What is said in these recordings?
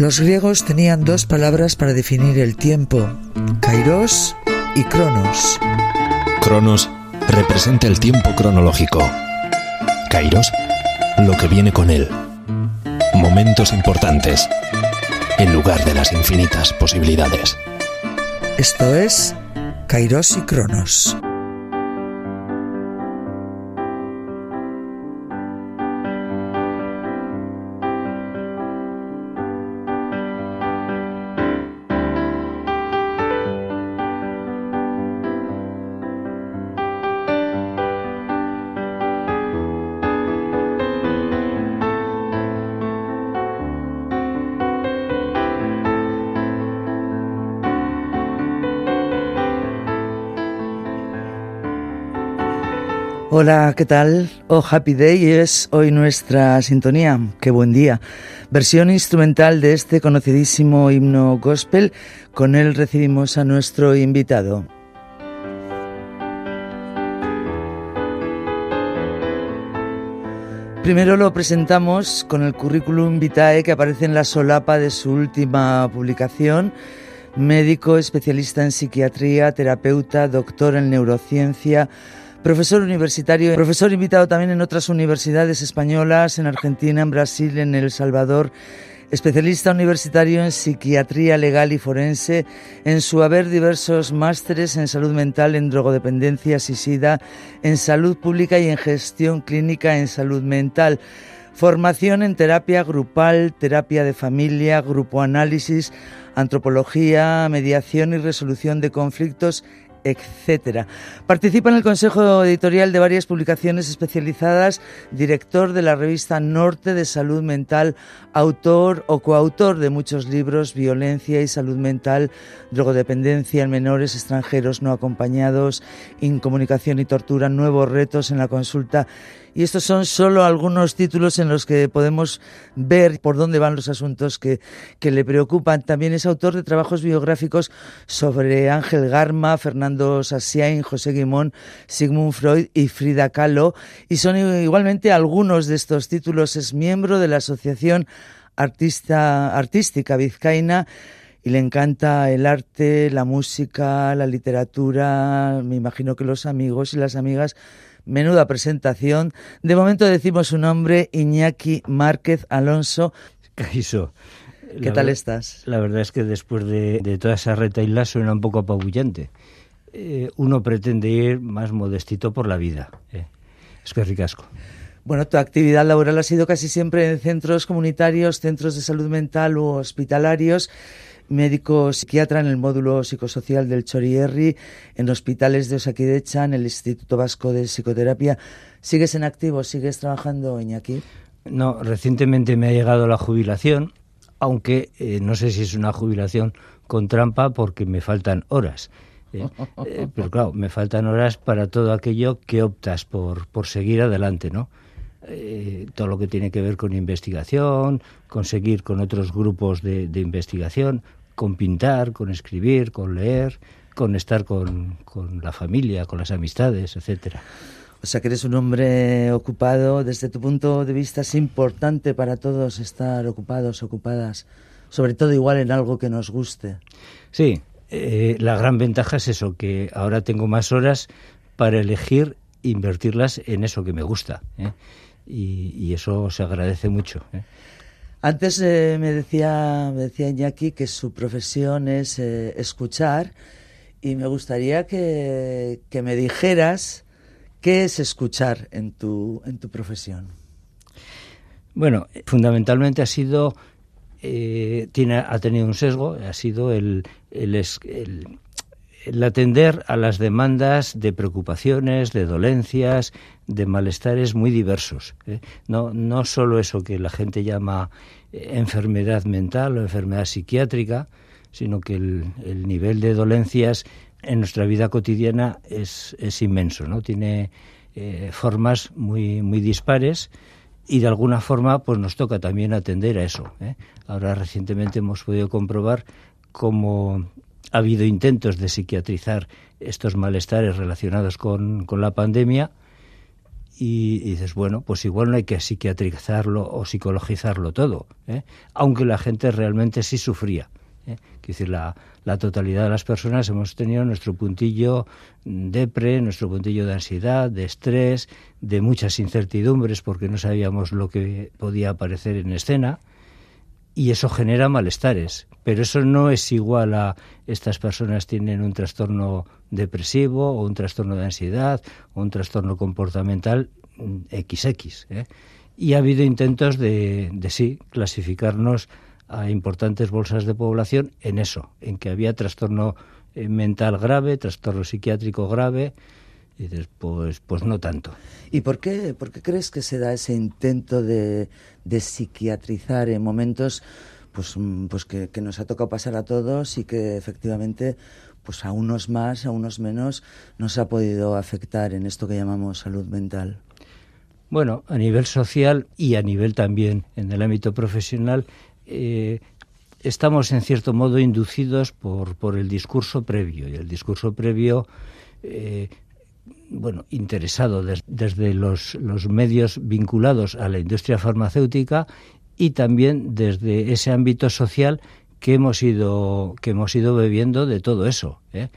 Los griegos tenían dos palabras para definir el tiempo, kairos y cronos. Cronos representa el tiempo cronológico. Kairos, lo que viene con él. Momentos importantes, en lugar de las infinitas posibilidades. Esto es Kairos y Cronos. Hola, ¿qué tal? Oh, Happy Day es hoy nuestra sintonía. Qué buen día. Versión instrumental de este conocidísimo himno gospel. Con él recibimos a nuestro invitado. Primero lo presentamos con el currículum vitae que aparece en la solapa de su última publicación. Médico, especialista en psiquiatría, terapeuta, doctor en neurociencia, profesor universitario, profesor invitado también en otras universidades españolas, en Argentina, en Brasil, en El Salvador, especialista universitario en psiquiatría legal y forense, en su haber diversos másteres en salud mental, en drogodependencias y SIDA, en salud pública y en gestión clínica en salud mental. Formación en terapia grupal, terapia de familia, grupo análisis, antropología, mediación y resolución de conflictos etcétera. Participa en el consejo editorial de varias publicaciones especializadas, director de la revista Norte de Salud Mental, autor o coautor de muchos libros, Violencia y Salud Mental, Drogodependencia en menores extranjeros no acompañados, Incomunicación y Tortura, Nuevos retos en la consulta y estos son solo algunos títulos en los que podemos ver por dónde van los asuntos que, que le preocupan. También es autor de trabajos biográficos sobre Ángel Garma, Fernando Sassiain, José Guimón, Sigmund Freud y Frida Kahlo. Y son igualmente algunos de estos títulos. Es miembro de la Asociación Artista, Artística Vizcaína y le encanta el arte, la música, la literatura, me imagino que los amigos y las amigas Menuda presentación. De momento decimos su nombre, Iñaki Márquez Alonso. Caiso. ¿Qué tal estás? La verdad es que después de, toda esa retaila suena un poco apabullante. Eh, uno pretende ir más modestito por la vida. Eh. Es que ricasco. Bueno, tu actividad laboral ha sido casi siempre en centros comunitarios, centros de salud mental u hospitalarios médico psiquiatra en el módulo psicosocial del Chorierri, en hospitales de Osakidecha, en el Instituto Vasco de Psicoterapia. ¿Sigues en activo? ¿Sigues trabajando, Iñaki? No, recientemente me ha llegado la jubilación, aunque eh, no sé si es una jubilación con trampa porque me faltan horas. ¿eh? Eh, pero claro, me faltan horas para todo aquello que optas por, por seguir adelante, ¿no? todo lo que tiene que ver con investigación, conseguir con otros grupos de, de investigación, con pintar, con escribir, con leer, con estar con, la familia, con las amistades, etcétera. O sea que eres un hombre ocupado. Desde tu punto de vista es importante para todos estar ocupados, ocupadas, sobre todo igual en algo que nos guste. Sí, eh, la gran ventaja es eso, que ahora tengo más horas para elegir invertirlas en eso que me gusta. ¿eh? Y, eso se agradece mucho. ¿eh? Antes eh, me decía me decía Iñaki que su profesión es eh, escuchar y me gustaría que, me dijeras qué es escuchar en tu en tu profesión. Bueno, fundamentalmente ha sido eh, tiene ha tenido un sesgo, ha sido el, el, el atender a las demandas de preocupaciones, de dolencias, de malestares muy diversos. ¿eh? No, no solo eso que la gente llama enfermedad mental o enfermedad psiquiátrica, sino que el, nivel de dolencias en nuestra vida cotidiana es, es inmenso, ¿no? Tiene eh, formas muy, muy dispares y de alguna forma pues nos toca también atender a eso. Ahora recientemente hemos podido comprobar cómo ha habido intentos de psiquiatrizar estos malestares relacionados con, con la pandemia y, dices, bueno, pues igual no hay que psiquiatrizarlo o psicologizarlo todo, ¿eh? aunque la gente realmente sí sufría. ¿eh? decir, la, la, totalidad de las personas hemos tenido nuestro puntillo depre, nuestro puntillo de ansiedad, de estrés, de muchas incertidumbres porque no sabíamos lo que podía aparecer en escena y eso genera malestares. Pero eso no es igual a estas personas tienen un trastorno depresivo o un trastorno de ansiedad o un trastorno comportamental XX. ¿eh? Y ha habido intentos de, de sí clasificarnos a importantes bolsas de población en eso, en que había trastorno eh, mental grave, trastorno psiquiátrico grave, y dices, pues, pues no tanto. ¿Y por qué, por qué crees que se da ese intento de, de psiquiatrizar en momentos pues, mm, pues que, que, nos ha tocado pasar a todos y que efectivamente pues a unos más, a unos menos, nos ha podido afectar en esto que llamamos salud mental? Bueno, a nivel social y a nivel también en el ámbito profesional, eh, estamos en cierto modo inducidos por, por el discurso previo. Y el discurso previo eh, bueno, interesado desde los, los, medios vinculados a la industria farmacéutica y también desde ese ámbito social que hemos ido que hemos ido bebiendo de todo eso. ¿eh?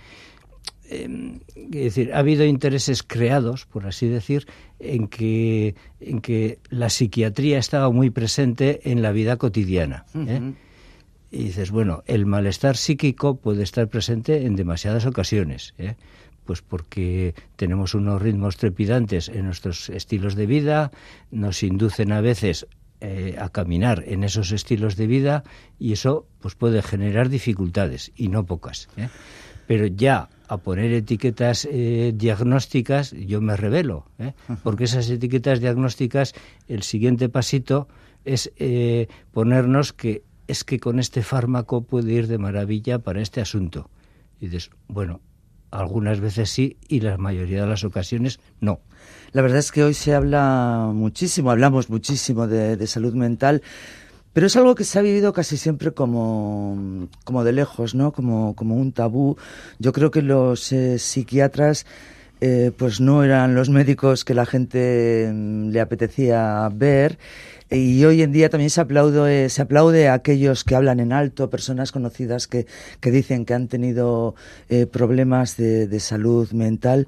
Em, es decir, ha habido intereses creados, por así decir, en que, en que la psiquiatría estaba muy presente en la vida cotidiana. ¿eh? Y dices, bueno, el malestar psíquico puede estar presente en demasiadas ocasiones. ¿eh? Pues porque tenemos unos ritmos trepidantes en nuestros estilos de vida, nos inducen a veces eh, a caminar en esos estilos de vida y eso pues puede generar dificultades y no pocas. ¿eh? Pero ya a poner etiquetas eh, diagnósticas yo me revelo, porque esas etiquetas diagnósticas el siguiente pasito es ponernos que es que con este fármaco puede ir de maravilla para este asunto. Y dices, bueno, algunas veces sí y la mayoría de las ocasiones no. La verdad es que hoy se habla muchísimo, hablamos muchísimo de, salud mental, pero es algo que se ha vivido casi siempre como, como de lejos, ¿no? Como, como un tabú. Yo creo que los eh, psiquiatras eh, pues no eran los médicos que la gente mm, le apetecía ver y hoy en día también se aplaude, se aplaude a aquellos que hablan en alto, personas conocidas que, que dicen que han tenido eh, problemas de, de salud mental.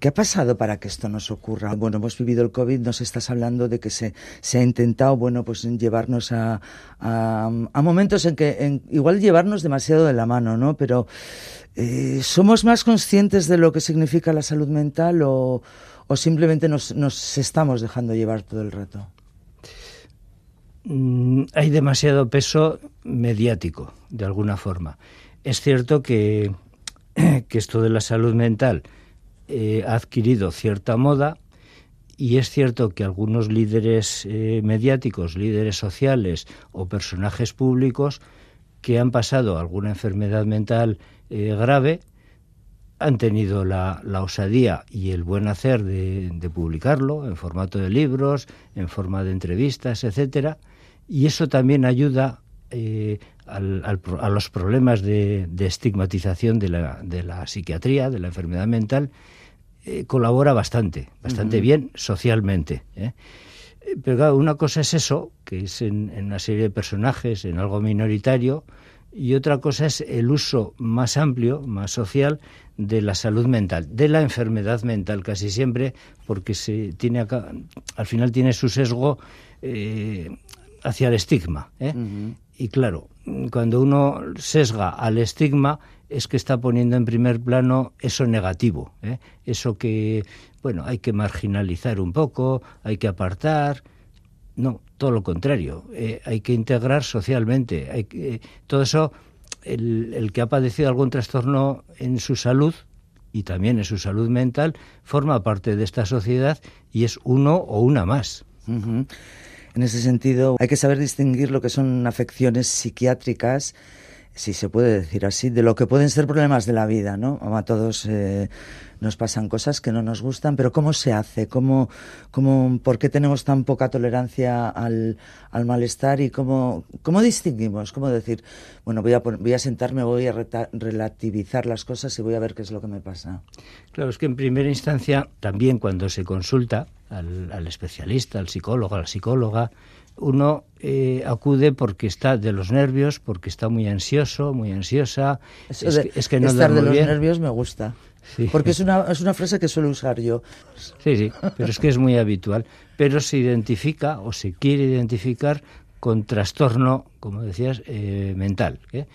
¿Qué ha pasado para que esto nos ocurra? Bueno, hemos vivido el COVID, nos estás hablando de que se, se ha intentado, bueno, pues llevarnos a, a, momentos en que, en, igual llevarnos demasiado de la mano, ¿no? Pero eh, ¿somos más conscientes de lo que significa la salud mental o, o simplemente nos, nos estamos dejando llevar todo el rato? Mm, hay demasiado peso mediático, de alguna forma. Es cierto que, que esto de la salud mental eh, ha adquirido cierta moda y es cierto que algunos líderes eh, mediáticos, líderes sociales o personajes públicos que han pasado alguna enfermedad mental eh, grave han tenido la, la, osadía y el buen hacer de, de, publicarlo en formato de libros, en forma de entrevistas, etcétera, y eso también ayuda al, a los problemas de, de estigmatización de la, de la, psiquiatría, de la enfermedad mental, eh, colabora bastante, bastante uh -huh. bien socialmente. ¿eh? Pero claro, una cosa es eso, que es en, en, una serie de personajes, en algo minoritario, y otra cosa es el uso más amplio, más social, de la salud mental, de la enfermedad mental casi siempre, porque se tiene acá, al final tiene su sesgo eh, hacia el estigma. ¿eh? Uh -huh. Y claro, cuando uno sesga al estigma es que está poniendo en primer plano eso negativo, ¿eh? eso que, bueno, hay que marginalizar un poco, hay que apartar. No, todo lo contrario, eh, hay que integrar socialmente. Hay que, eh, todo eso, el, que ha padecido algún trastorno en su salud y también en su salud mental, forma parte de esta sociedad y es uno o una más. Uh. En ese sentido, hay que saber distinguir lo que son afecciones psiquiátricas si se puede decir así, de lo que pueden ser problemas de la vida, ¿no? A todos eh, nos pasan cosas que no nos gustan, pero ¿cómo se hace? ¿Cómo, cómo, ¿Por qué tenemos tan poca tolerancia al, al malestar y cómo, cómo distinguimos? ¿Cómo decir, bueno, voy a, voy a sentarme, voy a relativizar las cosas y voy a ver qué es lo que me pasa? Claro, es que en primera instancia, también cuando se consulta al, al especialista, al psicólogo, a la psicóloga, uno eh, acude porque está de los nervios, porque está muy ansioso, muy ansiosa. es, que, no estar de los nervios me gusta. Porque es una, es una frase que suelo usar yo. Sí, sí, pero es que es muy habitual. Pero se identifica o se quiere identificar con trastorno, como decías, eh, mental. ¿eh?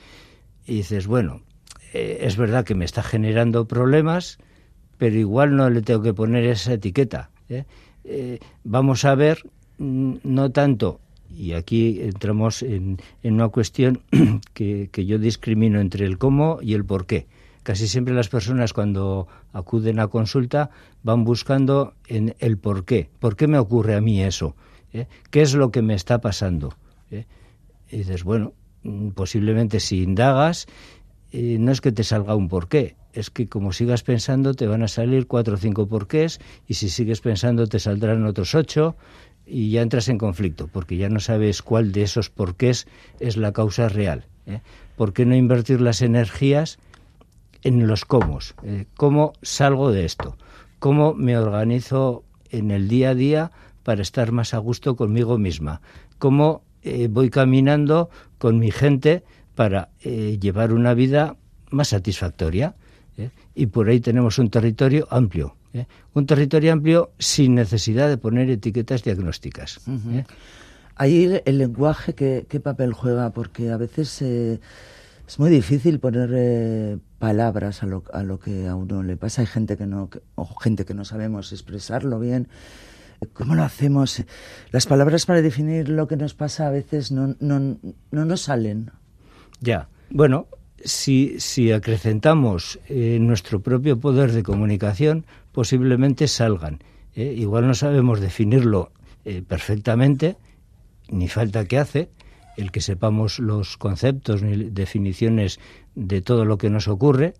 Y dices, bueno, es verdad que me está generando problemas, pero igual no le tengo que poner esa etiqueta. vamos a ver no tanto, y aquí entramos en, una cuestión que, yo discrimino entre el cómo y el por qué. Casi siempre las personas cuando acuden a consulta van buscando en el por qué. ¿Por qué me ocurre a mí eso? ¿Eh? ¿Qué es lo que me está pasando? ¿Eh? Y dices, bueno, mm, posiblemente si indagas, eh, no es que te salga un porqué, es que como sigas pensando te van a salir cuatro o cinco porqués y si sigues pensando te saldrán otros ocho y ya entras en conflicto, porque ya no sabes cuál de esos porqués es la causa real. ¿eh? ¿Por qué no invertir las energías en los cómo? Eh, ¿Cómo salgo de esto? ¿Cómo me organizo en el día a día para estar más a gusto conmigo misma? ¿Cómo eh, voy caminando con mi gente para llevar una vida más satisfactoria? Y por ahí tenemos un territorio amplio ¿eh? un territorio amplio sin necesidad de poner etiquetas diagnósticas. ¿eh? Ahí el, lenguaje, ¿qué, papel juega? Porque a veces eh, es muy difícil poner palabras a lo, a lo que a uno le pasa. Hay gente que no, o gente que no sabemos expresarlo bien. ¿Cómo lo hacemos? Las palabras para definir lo que nos pasa a veces no, no, no nos salen. Ya. Bueno, si, si acrecentamos nuestro propio poder de comunicación, posiblemente salgan. ¿eh? Igual no sabemos definirlo eh, perfectamente, ni falta que hace, el que sepamos los conceptos ni definiciones de todo lo que nos ocurre,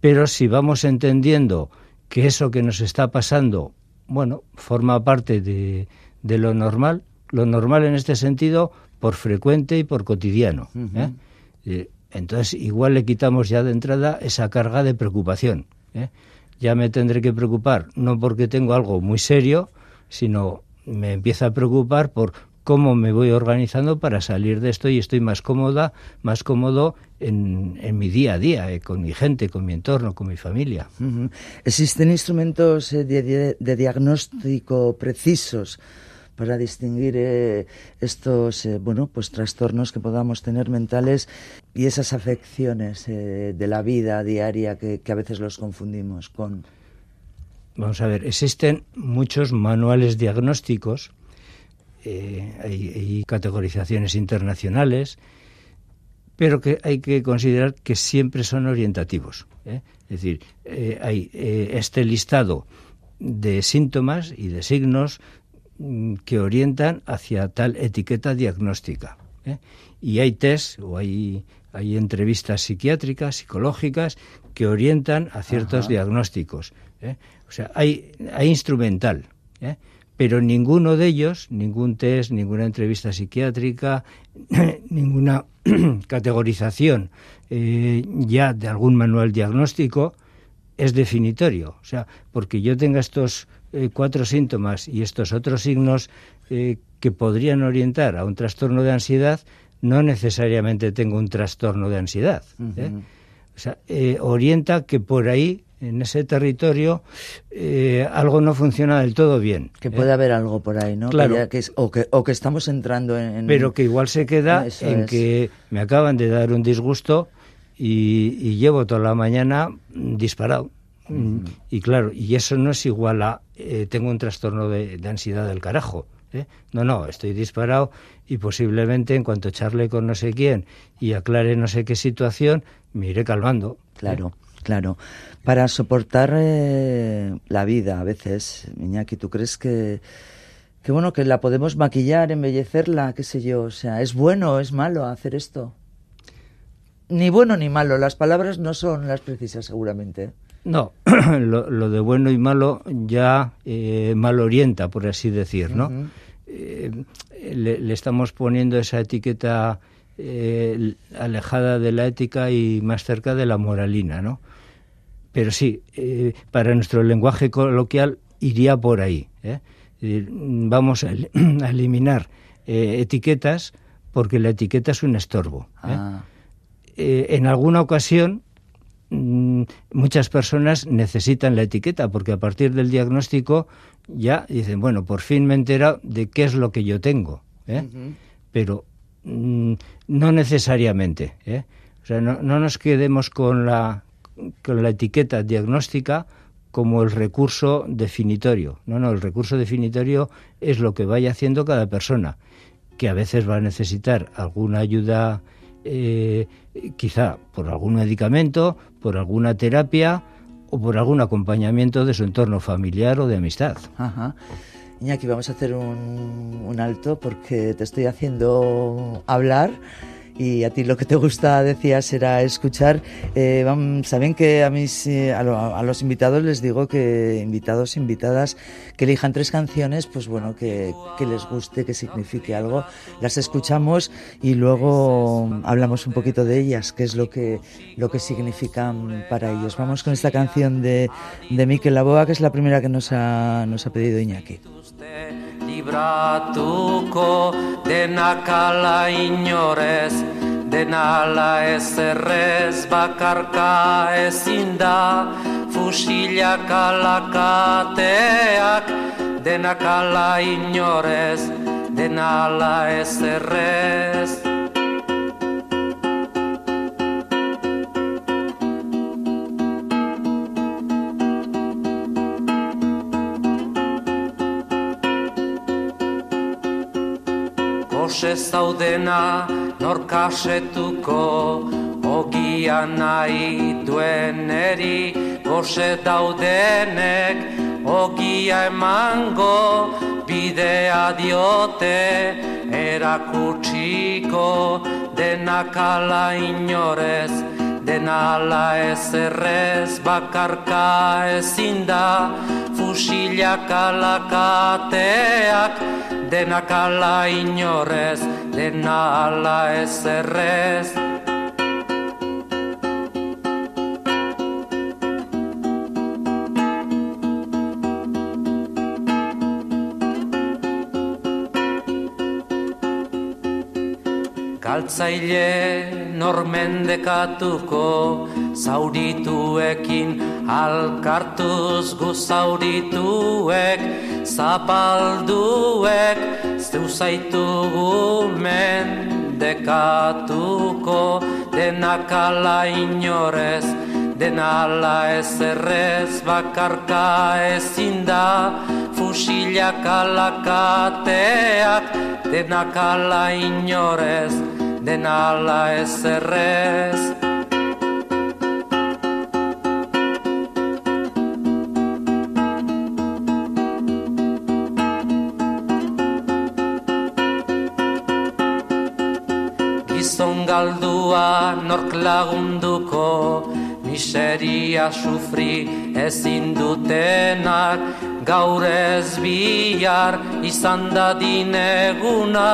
pero si vamos entendiendo que eso que nos está pasando, bueno, forma parte de, de lo normal, lo normal en este sentido por frecuente y por cotidiano. ¿eh? entonces igual le quitamos ya de entrada esa carga de preocupación ya me tendré que preocupar, no porque tengo algo muy serio, sino me empieza a preocupar por cómo me voy organizando para salir de esto y estoy más cómoda, más cómodo en, mi día a día, eh, con mi gente, con mi entorno, con mi familia. ¿Existen instrumentos eh, de diagnóstico precisos para distinguir eh, estos eh, bueno pues trastornos que podamos tener mentales y esas afecciones eh, de la vida diaria que, a veces los confundimos con. Vamos a ver existen muchos manuales diagnósticos hay, categorizaciones internacionales pero que hay que considerar que siempre son orientativos es decir hay este listado de síntomas y de signos que orientan hacia tal etiqueta diagnóstica. ¿eh? Y hay test o hay, hay entrevistas psiquiátricas, psicológicas, que orientan a ciertos diagnósticos. ¿eh? O sea, hay, hay instrumental, ¿eh? pero ninguno de ellos, ningún test, ninguna entrevista psiquiátrica, ninguna categorización ya de algún manual diagnóstico es definitorio. O sea, porque yo tenga estos eh, cuatro síntomas y estos otros signos eh, que podrían orientar a un trastorno de ansiedad, no necesariamente tengo un trastorno de ansiedad. ¿eh? O sea, orienta que por ahí, en ese territorio, algo no funciona del todo bien. Que puede haber algo por ahí, ¿no? Claro. Que o, que, o que estamos entrando en... Pero que igual se queda en que me acaban de dar un disgusto y, y llevo toda la mañana disparado. Y claro, y eso no es igual a eh, tengo un trastorno de, ansiedad del carajo. ¿eh? No, no, estoy disparado y posiblemente en cuanto charle con no sé quién y aclare no sé qué situación, me iré calmando. ¿eh? Claro. Claro, para soportar la vida a veces, Iñaki, ¿tú crees que, que bueno que la podemos maquillar, embellecerla, qué sé yo? O sea, ¿es bueno o es malo hacer esto? ni bueno ni malo. Las palabras no son las precisas, seguramente. No, lo, de bueno y malo ya eh, mal orienta, por así decir, ¿no? Eh, le, estamos poniendo esa etiqueta eh, alejada de la ética y más cerca de la moralina, ¿no? Pero sí, para nuestro lenguaje coloquial iría por ahí. Vamos a, eliminar etiquetas porque la etiqueta es un estorbo. Ah. en alguna ocasión muchas personas necesitan la etiqueta porque a partir del diagnóstico ya dicen, bueno, por fin me he enterado de qué es lo que yo tengo. ¿eh? Pero mm, no necesariamente. ¿eh? O sea, no, no, nos quedemos con la, con la etiqueta diagnóstica como el recurso definitorio. No, no, el recurso definitorio es lo que vaya haciendo cada persona, que a veces va a necesitar alguna ayuda eh, quizá por algún medicamento, por alguna terapia o por algún acompañamiento de su entorno familiar o de amistad. Ajá. Iñaki, vamos a hacer un, un alto porque te estoy haciendo hablar y a ti lo que te gusta, decías, era escuchar. Eh, Saben que a, mis, eh, a, los invitados les digo que, invitados, invitadas, que elijan tres canciones, pues bueno, que, que, les guste, que signifique algo. Las escuchamos y luego hablamos un poquito de ellas, qué es lo que, lo que significan para ellos. Vamos con esta canción de, de Mikel Laboa, que es la primera que nos ha, nos ha pedido Iñaki. Libratuko denakala inorez denala ez errez bakarka ezin da fusilak alakateak denakala inorez denala ez errez Gose zaudena norkasetuko Ogia nahi duen eri Gose daudenek Ogia emango Bidea diote Erakutsiko Denakala inorez Denala ez errez Bakarka ezin da Fusilak alakateak denak ala inorez, dena ala ez errez. Galtzaile normendekatuko zaurituekin alkartuz gu zaurituek zapalduek zeu zaitugu mendekatuko. Denakala inorez denala ez errez bakarka ezin da fusilak alakateak denakala inorez denala ez errez galdua nork lagunduko miseria sufri ezin dutenak. Gaur ez bihar izan da dineguna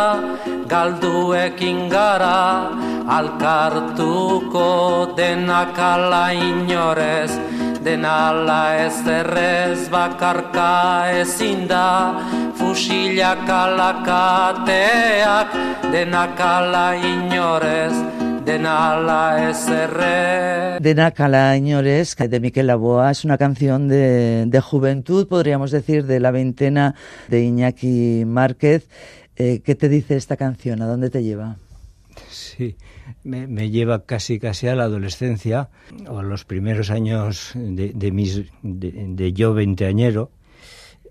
galduekin gara alkartuko denak ala inorez. Denala ez errez bakarka ezin da fusilak alakateak denakala inorez denala inorez de Miquel Laboa es una canción de, de juventud podríamos decir de la veintena de Iñaki Márquez eh, ¿qué te dice esta canción? ¿a dónde te lleva? Sí, me, lleva casi casi a la adolescencia o a los primeros años de, yo veinteañero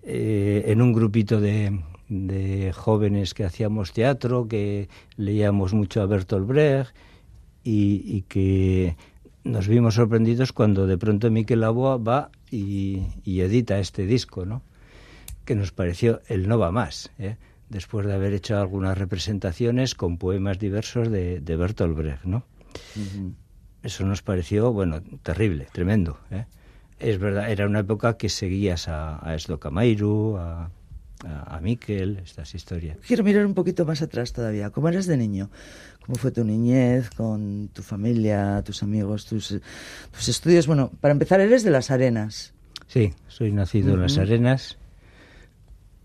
eh, en un grupito de, jóvenes que hacíamos teatro, que leíamos mucho a Bertolt Brecht y, que nos vimos sorprendidos cuando de pronto Miquel Laboa va y, y, edita este disco, ¿no? que nos pareció el no va más, ¿eh? Después de haber hecho algunas representaciones con poemas diversos de, de Bertolt Brecht. ¿no? Eso nos pareció, bueno, terrible, tremendo. ¿eh? Es verdad, era una época que seguías a, a Esdocamairu, a, a, Miquel, estas historias. Quiero mirar un poquito más atrás todavía. ¿Cómo eras de niño? ¿Cómo fue tu niñez con tu familia, tus amigos, tus, tus estudios? Bueno, para empezar, eres de Las Arenas. Sí, soy nacido en Las Arenas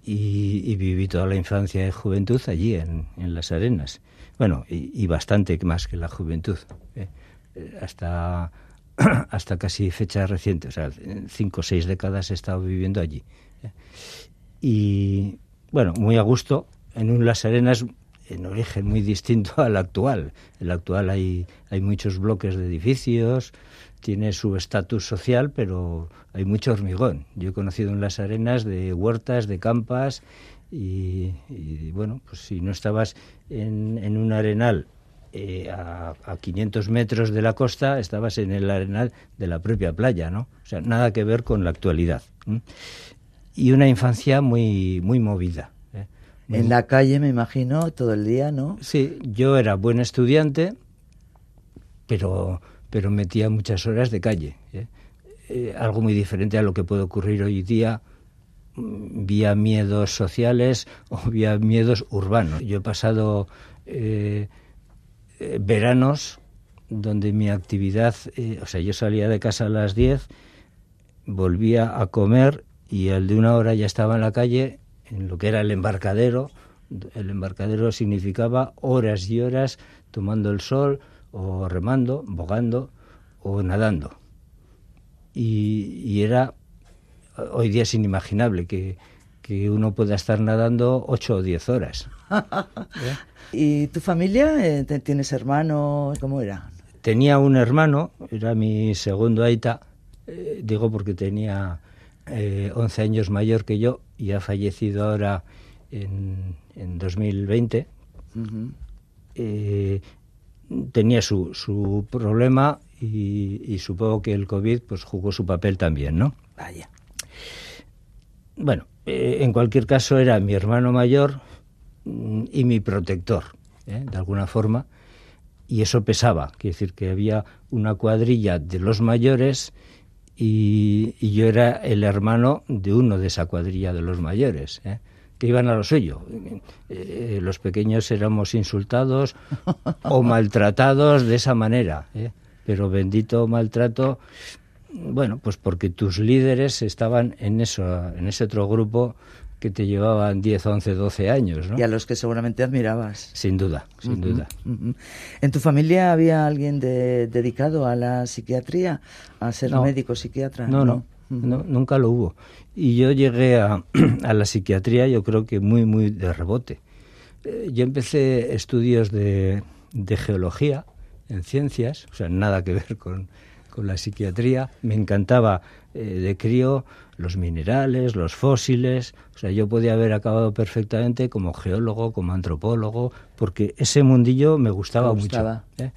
y, viví toda la infancia y juventud allí, en, Las Arenas. Bueno, y, bastante más que la juventud. ¿eh? Eh, hasta, hasta casi fecha reciente, o sea, cinco o seis décadas he estado viviendo allí. ¿eh? Y bueno, muy a gusto, en un Las Arenas en origen muy distinto al actual. El actual hay, hay muchos bloques de edificios, tiene su estatus social, pero hay mucho hormigón. Yo he conocido en las arenas de huertas, de campas, y, bueno, pues si no estabas en, en un arenal eh, a, a, 500 metros de la costa, estabas en el arenal de la propia playa, ¿no? O sea, nada que ver con la actualidad. Y una infancia muy, muy movida. ¿eh? En la calle, me imagino, todo el día, ¿no? Sí, yo era buen estudiante, pero, pero metía muchas horas de calle. ¿eh? Eh, algo muy diferente a lo que puede ocurrir hoy día mm, vía miedos sociales o vía miedos urbanos. Yo he pasado veranos donde mi actividad, o sea, yo salía de casa a las 10, volvía a comer y al de una hora ya estaba en la calle en lo que era el embarcadero. El embarcadero significaba horas y horas tomando el sol o remando, bogando o nadando. Y, era, hoy día es inimaginable que, que, uno pueda estar nadando ocho o diez horas. ¿Y tu familia? Eh, ¿Tienes hermanos? ¿Cómo era? Tenía un hermano, era mi segundo aita, eh, digo porque tenía eh, 11 años mayor que yo y ha fallecido ahora en, en 2020. eh, tenía su, su problema y, y, supongo que el COVID pues jugó su papel también, ¿no? Vaya. Bueno, eh, en cualquier caso era mi hermano mayor mm, y mi protector, ¿eh? de alguna forma, y eso pesaba, quiere decir que había una cuadrilla de los mayores y, yo era el hermano de uno de esa cuadrilla de los mayores, ¿eh? Que iban a lo suyo. Eh, los pequeños éramos insultados o maltratados de esa manera, ¿eh? pero bendito maltrato, bueno, pues porque tus líderes estaban en eso, en ese otro grupo que te llevaban 10, 11, 12 años. ¿no? Y a los que seguramente admirabas. Sin duda, sin duda. ¿En tu familia había alguien dedicado a la psiquiatría, a ser médico psiquiatra? No, no, no, nunca lo hubo. Y yo llegué a, a, la psiquiatría, yo creo que muy, muy de rebote. Eh, yo empecé estudios de, de geología en ciencias, o sea, nada que ver con, con la psiquiatría. Me encantaba eh, de crío los minerales, los fósiles. O sea, yo podía haber acabado perfectamente como geólogo, como antropólogo, porque ese mundillo me gustaba, mucho. ¿eh?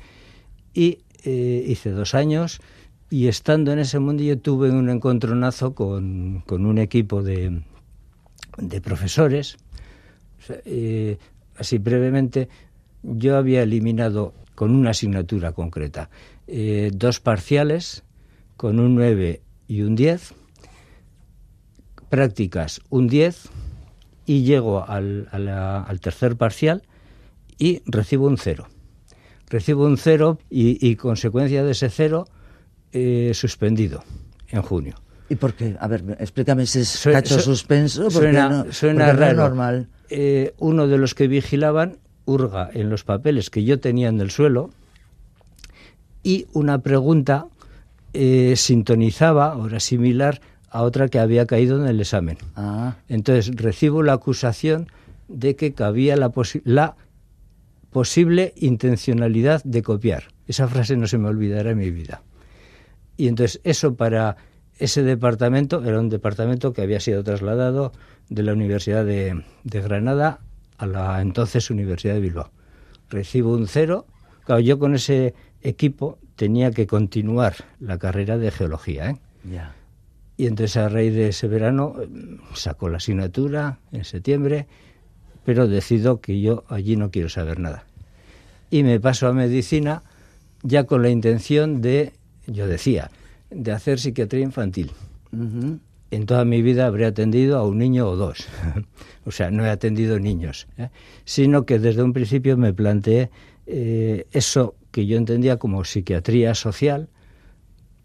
Y eh, hice dos años y estando en ese mundillo tuve un encontronazo con, con un equipo de, de profesores. Eh, así brevemente, yo había eliminado con una asignatura concreta eh, dos parciales con un 9 y un 10 prácticas un 10 y llego al, al tercer parcial y recibo un 0. Recibo un 0 y, y, consecuencia de ese 0 eh, suspendido en junio. ¿Y por qué? A ver, explícame ese cacho suspenso. Porque suena, no, suena porque raro. No es normal. Eh, uno de los que vigilaban hurga en los papeles que yo tenía en el suelo y una pregunta eh, sintonizaba, o era similar, a otra que había caído en el examen. Ah. Entonces recibo la acusación de que cabía la, posi la, posible intencionalidad de copiar. Esa frase no se me olvidará en mi vida. Y entonces eso para ese departamento era un departamento que había sido trasladado de la Universidad de, de Granada a la entonces Universidad de Bilbao. Recibo un cero. Claro, yo con ese equipo tenía que continuar la carrera de geología. ¿eh? Yeah. Y entonces a raíz de ese verano sacó la asignatura en septiembre, pero decido que yo allí no quiero saber nada. Y me paso a medicina ya con la intención de, yo decía, de hacer psiquiatría infantil. En toda mi vida habré atendido a un niño o dos. o sea, no he atendido niños, ¿eh? sino que desde un principio me planteé eh, eso que yo entendía como psiquiatría social,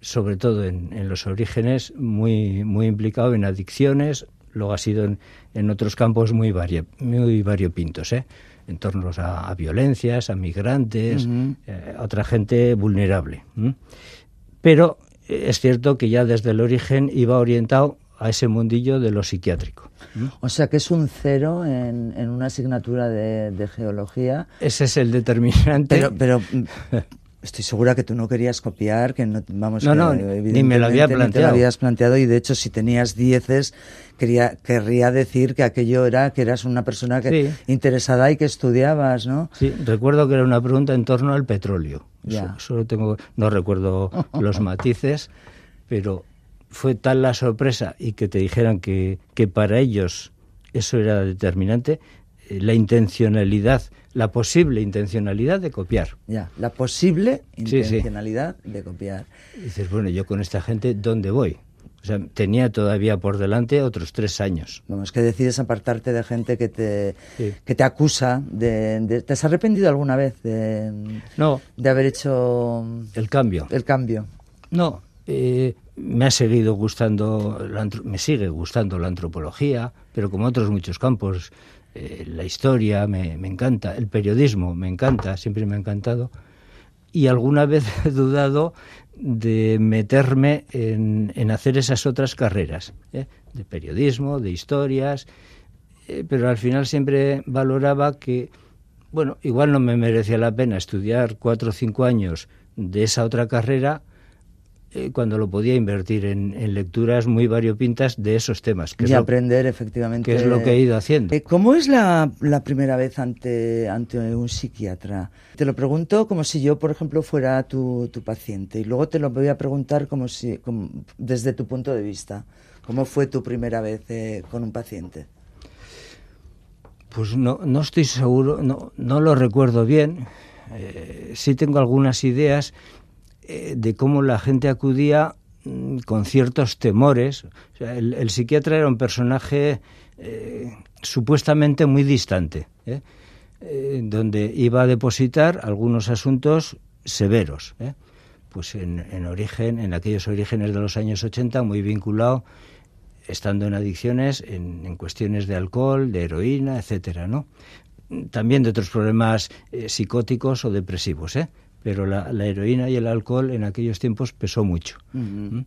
sobre todo en, los orígenes, muy, muy implicado en adicciones, luego ha sido en, otros campos muy, muy variopintos, ¿eh? en torno a, violencias, a migrantes, eh, a otra gente vulnerable. Pero es cierto que ya desde el origen iba orientado a ese mundillo de lo psiquiátrico. O sea que es un cero en, una asignatura de, geología. Ese es el determinante. Pero, estoy segura que tú no querías copiar, que no, vamos, no, no, ni me lo había planteado. lo habías planteado y de hecho si tenías dieces quería, querría decir que aquello era que eras una persona que, interesada y que estudiabas, ¿no? Sí, recuerdo que era una pregunta en torno al petróleo. Ya. Solo tengo, no recuerdo los matices, pero fue tal la sorpresa y que te dijeran que, que para ellos eso era determinante, eh, la intencionalidad, la posible intencionalidad de copiar. Ya, la posible intencionalidad de copiar. Y dices, bueno, yo con esta gente, ¿dónde voy? O sea, tenía todavía por delante otros tres años. Vamos, que decides apartarte de gente que te, que te acusa. De, ¿Te has arrepentido alguna vez de, no, de haber hecho el cambio? El cambio. No, eh, me ha seguido gustando, me sigue gustando la antropología, pero como otros muchos campos, eh, la historia me, encanta, el periodismo me encanta, siempre me ha encantado. Y alguna vez he dudado de meterme en, hacer esas otras carreras, ¿eh? de periodismo, de historias, pero al final siempre valoraba que, bueno, igual no me merecía la pena estudiar cuatro o cinco años de esa otra carrera eh, cuando lo podía invertir en, lecturas muy variopintas de esos temas. Que y aprender, efectivamente. Que es lo que he ido haciendo. Eh, ¿Cómo es la, primera vez ante, ante un psiquiatra? Te lo pregunto como si yo, por ejemplo, fuera tu, tu paciente y luego te lo voy a preguntar como si, desde tu punto de vista. ¿Cómo fue tu primera vez eh, con un paciente? Pues no, no estoy seguro, no, no lo recuerdo bien. sí tengo algunas ideas eh, de cómo la gente acudía mm, con ciertos temores. el, psiquiatra era un personaje eh, supuestamente muy distante, ¿eh? donde iba a depositar algunos asuntos severos. Pues en, origen, en aquellos orígenes de los años 80, muy vinculado, estando en adicciones, en, en cuestiones de alcohol, de heroína, etcétera, ¿no? También de otros problemas psicóticos o depresivos, ¿eh? Pero la, heroína y el alcohol en aquellos tiempos pesó mucho. ¿Mm?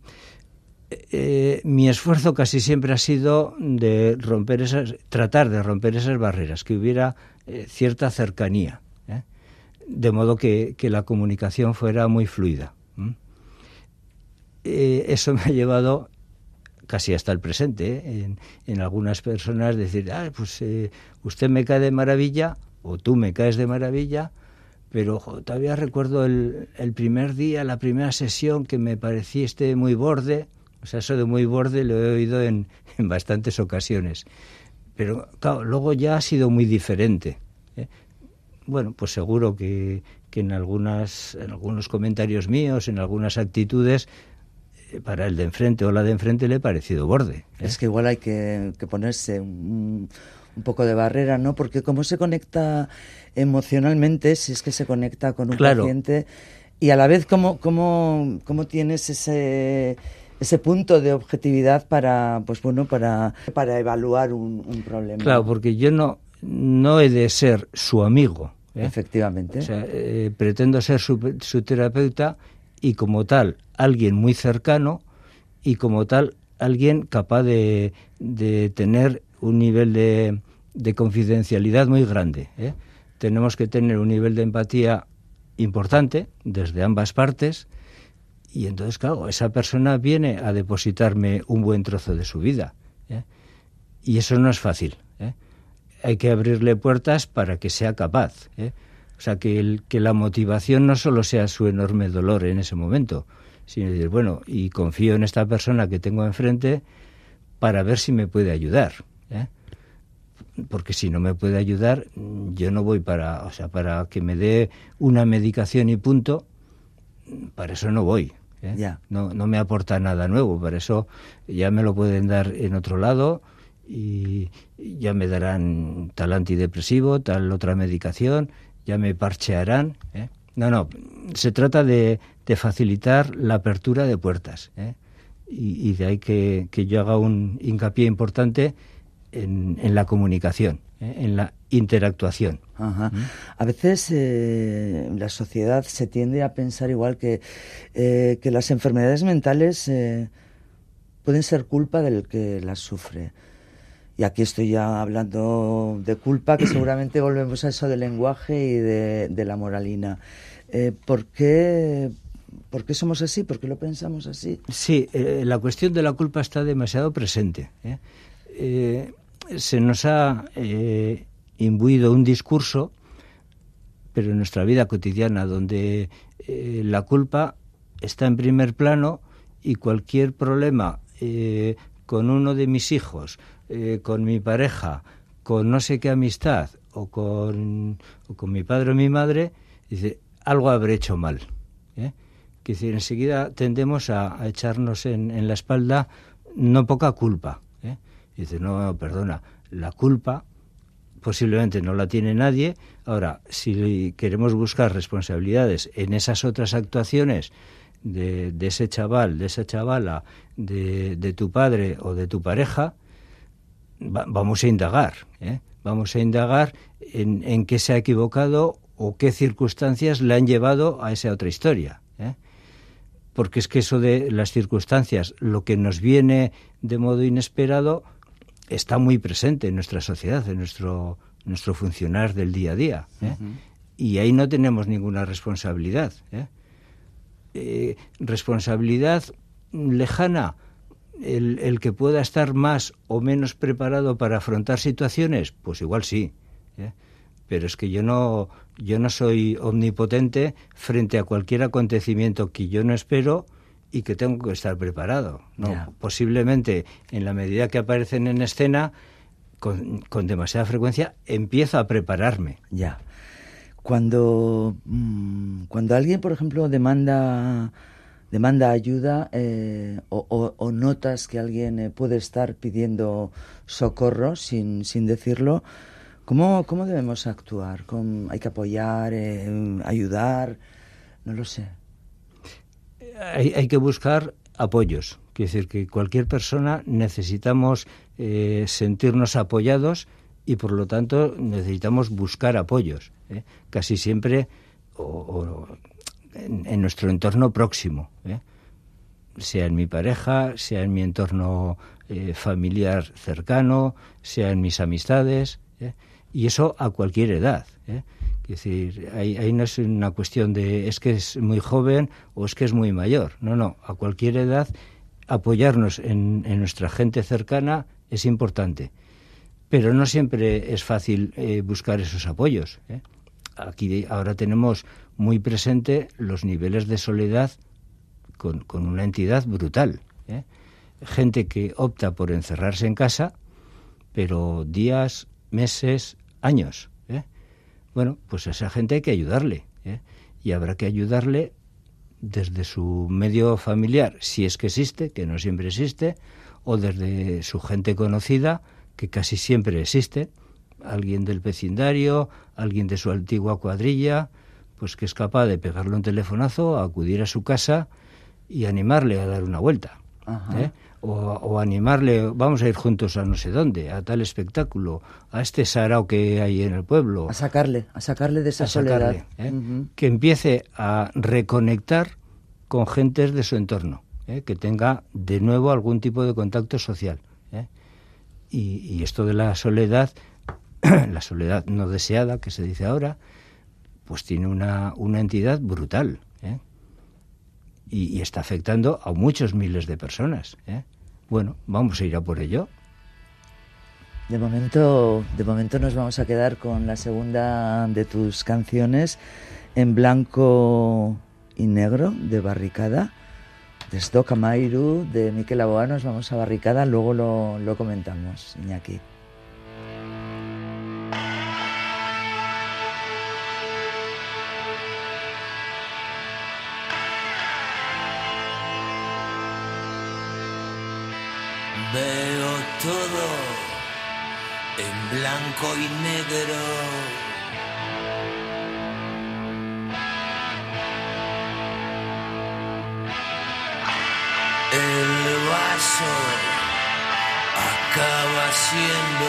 Eh, mi esfuerzo casi siempre ha sido de romper esas, tratar de romper esas barreras, que hubiera eh, cierta cercanía, ¿eh? de modo que, la comunicación fuera muy fluida. eso me ha llevado casi hasta el presente, en, en, algunas personas decir, ah, pues usted me cae de maravilla o tú me caes de maravilla, pero todavía recuerdo el, primer día, la primera sesión que me pareciste muy borde, o sea, eso de muy borde lo he oído en, bastantes ocasiones, pero claro, luego ya ha sido muy diferente. ¿eh? Bueno, pues seguro que, en, algunas, en algunos comentarios míos, en algunas actitudes, eh, para el de enfrente o la de enfrente le he parecido borde. ¿eh? Es que igual hay que, ponerse un, un poco de barrera, ¿no? Porque cómo se conecta emocionalmente, si es que se conecta con un paciente, y a la vez cómo, cómo, cómo tienes ese ese punto de objetividad para pues bueno para, para evaluar un, problema claro porque yo no no he de ser su amigo ¿eh? efectivamente o sea, eh, pretendo ser su, su terapeuta y como tal alguien muy cercano y como tal alguien capaz de, de tener un nivel de, de confidencialidad muy grande. ¿eh? Tenemos que tener un nivel de empatía importante desde ambas partes y entonces, claro, esa persona viene a depositarme un buen trozo de su vida. ¿eh? Y eso no es fácil. ¿eh? Hay que abrirle puertas para que sea capaz. O sea, que, el, que la motivación no solo sea su enorme dolor en ese momento, sino decir, bueno, y confío en esta persona que tengo enfrente para ver si me puede ayudar porque si no me puede ayudar, yo no voy para, o sea, para que me dé una medicación y punto, para eso no voy. ¿eh? No, no me aporta nada nuevo, para eso ya me lo pueden dar en otro lado y ya me darán tal antidepresivo, tal otra medicación, ya me parchearán. ¿eh? No, no, se trata de, de, facilitar la apertura de puertas. ¿eh? Y, de ahí que, que, yo haga un hincapié importante en, en la comunicación, ¿eh? en la interactuación. Ajá. ¿Mm? A veces eh, la sociedad se tiende a pensar igual que, eh, que las enfermedades mentales pueden ser culpa del que las sufre. Y aquí estoy ya hablando de culpa, que seguramente volvemos a eso del lenguaje y de, la moralina. Eh, ¿por, qué, ¿Por qué somos así? ¿Por qué lo pensamos así? Sí, eh, la cuestión de la culpa está demasiado presente. ¿eh? Se nos ha imbuido un discurso, pero en nuestra vida cotidiana, donde la culpa está en primer plano y cualquier problema con uno de mis hijos, eh, con mi pareja, con no sé qué amistad o con, con mi padre o mi madre, dice, algo habré hecho mal. ¿eh? Que enseguida tendemos a, echarnos en, la espalda no poca culpa. Dice, no, perdona, la culpa posiblemente no la tiene nadie. Ahora, si queremos buscar responsabilidades en esas otras actuaciones de, de ese chaval, de esa chavala, de, de, tu padre o de tu pareja, vamos a indagar, ¿eh? vamos a indagar en, en, qué se ha equivocado o qué circunstancias le han llevado a esa otra historia. ¿eh? Porque es que eso de las circunstancias, lo que nos viene de modo inesperado, está muy presente en nuestra sociedad, en nuestro, nuestro funcionar del día a día. ¿eh? Y ahí no tenemos ninguna responsabilidad. responsabilidad lejana, el, que pueda estar más o menos preparado para afrontar situaciones, pues igual sí. ¿eh? Pero es que yo no, yo no soy omnipotente frente a cualquier acontecimiento que yo no espero y que tengo que estar preparado. No, posiblemente en la medida que aparecen en escena con, con demasiada frecuencia empiezo a prepararme. Ya. Cuando, mm, cuando alguien, por ejemplo, demanda demanda ayuda eh, o, notas que alguien eh, puede estar pidiendo socorro sin, sin decirlo, ¿cómo, ¿cómo debemos actuar? ¿Hay que apoyar, eh, ayudar? No lo sé. Hay, hay, que buscar apoyos. Quiere decir que cualquier persona necesitamos sentirnos apoyados y por lo tanto necesitamos buscar apoyos. Casi siempre o en, nuestro entorno próximo, ¿eh? sea en mi pareja, sea en mi entorno eh, familiar cercano, sea en mis amistades, ¿eh? y eso a cualquier edad. Es decir, ahí, no es una cuestión de es que es muy joven o es que es muy mayor. No, no, a cualquier edad apoyarnos en, nuestra gente cercana es importante. Pero no siempre es fácil buscar esos apoyos. Aquí ahora tenemos muy presente los niveles de soledad con, una entidad brutal. ¿eh? Gente que opta por encerrarse en casa, pero días, meses, años. Bueno, pues a esa gente hay que ayudarle. ¿eh? Y habrá que ayudarle desde su medio familiar, si es que existe, que no siempre existe, o desde su gente conocida, que casi siempre existe, alguien del vecindario, alguien de su antigua cuadrilla, pues que es capaz de pegarle un telefonazo, acudir a su casa y animarle a dar una vuelta. ¿eh? O, animarle, vamos a ir juntos a no sé dónde, a tal espectáculo, a este sarao que hay en el pueblo. A sacarle, a sacarle de esa soledad. ¿eh? Que empiece a reconectar con gentes de su entorno, ¿eh? que tenga de nuevo algún tipo de contacto social. Y, y esto de la soledad, la soledad no deseada, que se dice ahora, pues tiene una, una entidad brutal y, está afectando a muchos miles de personas. ¿eh? Bueno, vamos a ir a por ello. De momento, de momento nos vamos a quedar con la segunda de tus canciones en blanco y negro de Barricada. De Stock Amairu, de Miquel Aboa nos vamos a Barricada, luego lo, lo comentamos, Iñaki. Blanco y negro. El vaso acaba siendo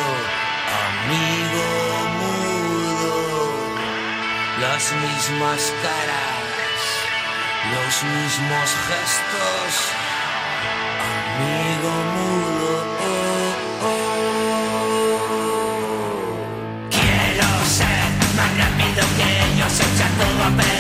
amigo mudo, las mismas caras, los mismos gestos, amigo mudo. Ellos, echar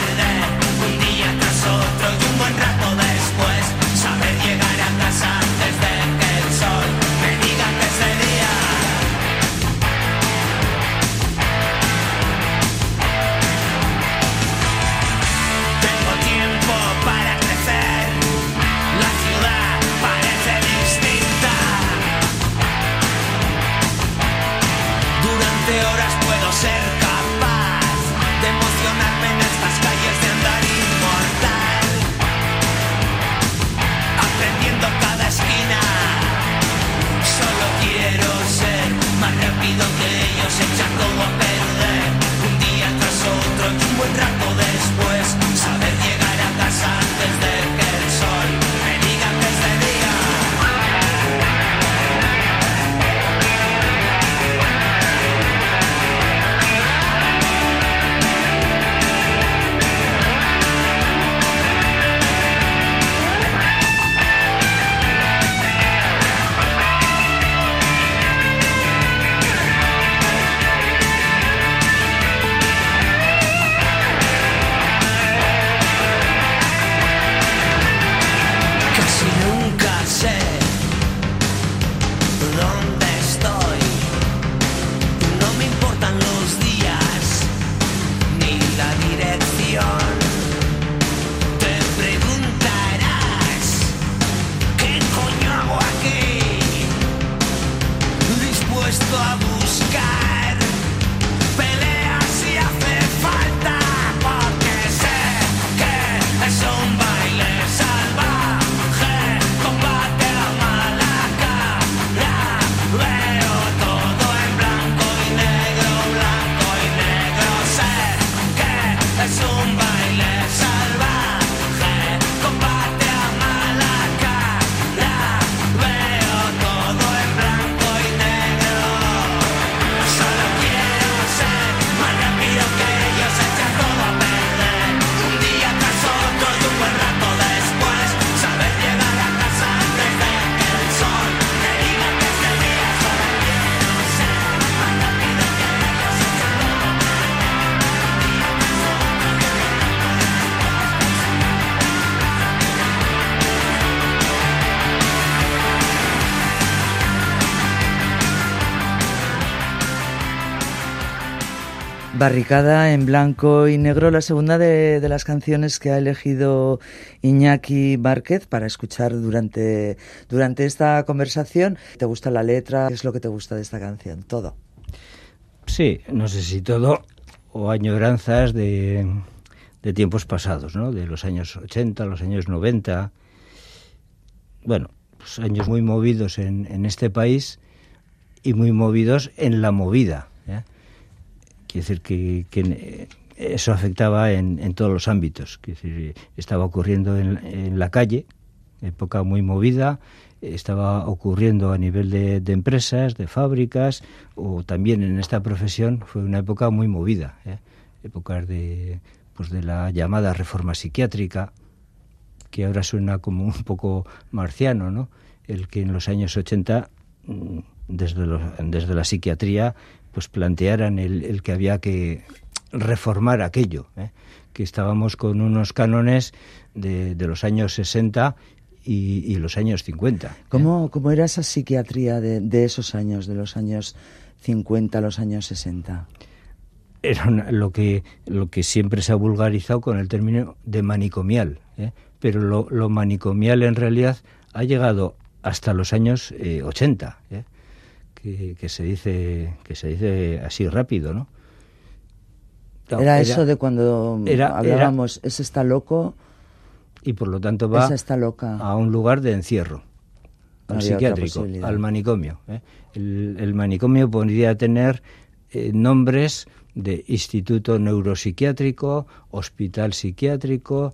Barricada en blanco y negro, la segunda de, las canciones que ha elegido Iñaki Márquez para escuchar durante, durante esta conversación. ¿Te gusta la letra? ¿Qué es lo que te gusta de esta canción? Todo. Sí, no sé si todo o añoranzas de, de tiempos pasados, ¿no? De los años 80, los años 90. Bueno, pues años muy movidos en, en este país y muy movidos en la movida. Quiere decir que, eh, eso afectaba en, en, todos los ámbitos. Quiere decir, estaba ocurriendo en, en, la calle, época muy movida, estaba ocurriendo a nivel de, de, empresas, de fábricas, o también en esta profesión fue una época muy movida. ¿eh? Épocas de, pues de la llamada reforma psiquiátrica, que ahora suena como un poco marciano, ¿no? El que en los años 80, desde, los, desde la psiquiatría, pues plantearan el, el que había que reformar aquello, ¿eh? que estábamos con unos cánones de, de los años 60 y, y, los años 50. ¿Cómo, ¿eh? ¿Cómo, era esa psiquiatría de, de, esos años, de los años 50 a los años 60? Era una, lo, que, lo que siempre se ha vulgarizado con el término de manicomial, ¿eh? pero lo, lo, manicomial en realidad ha llegado hasta los años eh, 80. Que, que, se dice que se dice así rápido, ¿no? no era, era, eso de cuando era, hablábamos, ese está loco y por lo tanto va está loca. a un lugar de encierro. al psiquiátrico, al manicomio. ¿eh? El, el manicomio podría tener eh, nombres de instituto neuropsiquiátrico, hospital psiquiátrico.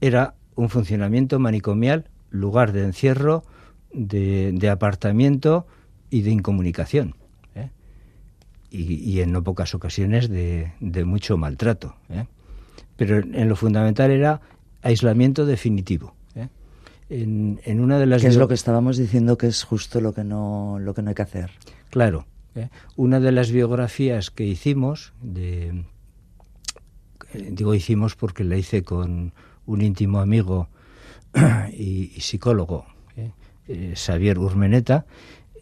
Era un funcionamiento manicomial, lugar de encierro, de, de apartamiento y de incomunicación. ¿eh? Y, y en no pocas ocasiones de, de mucho maltrato. ¿eh? Pero en lo fundamental era aislamiento definitivo. ¿eh? En, en una de las Que es lo que estábamos diciendo que es justo lo que no, lo que no hay que hacer. Claro. Una de las biografías que hicimos, de, digo hicimos porque la hice con un íntimo amigo y, y psicólogo, Xavier Urmeneta,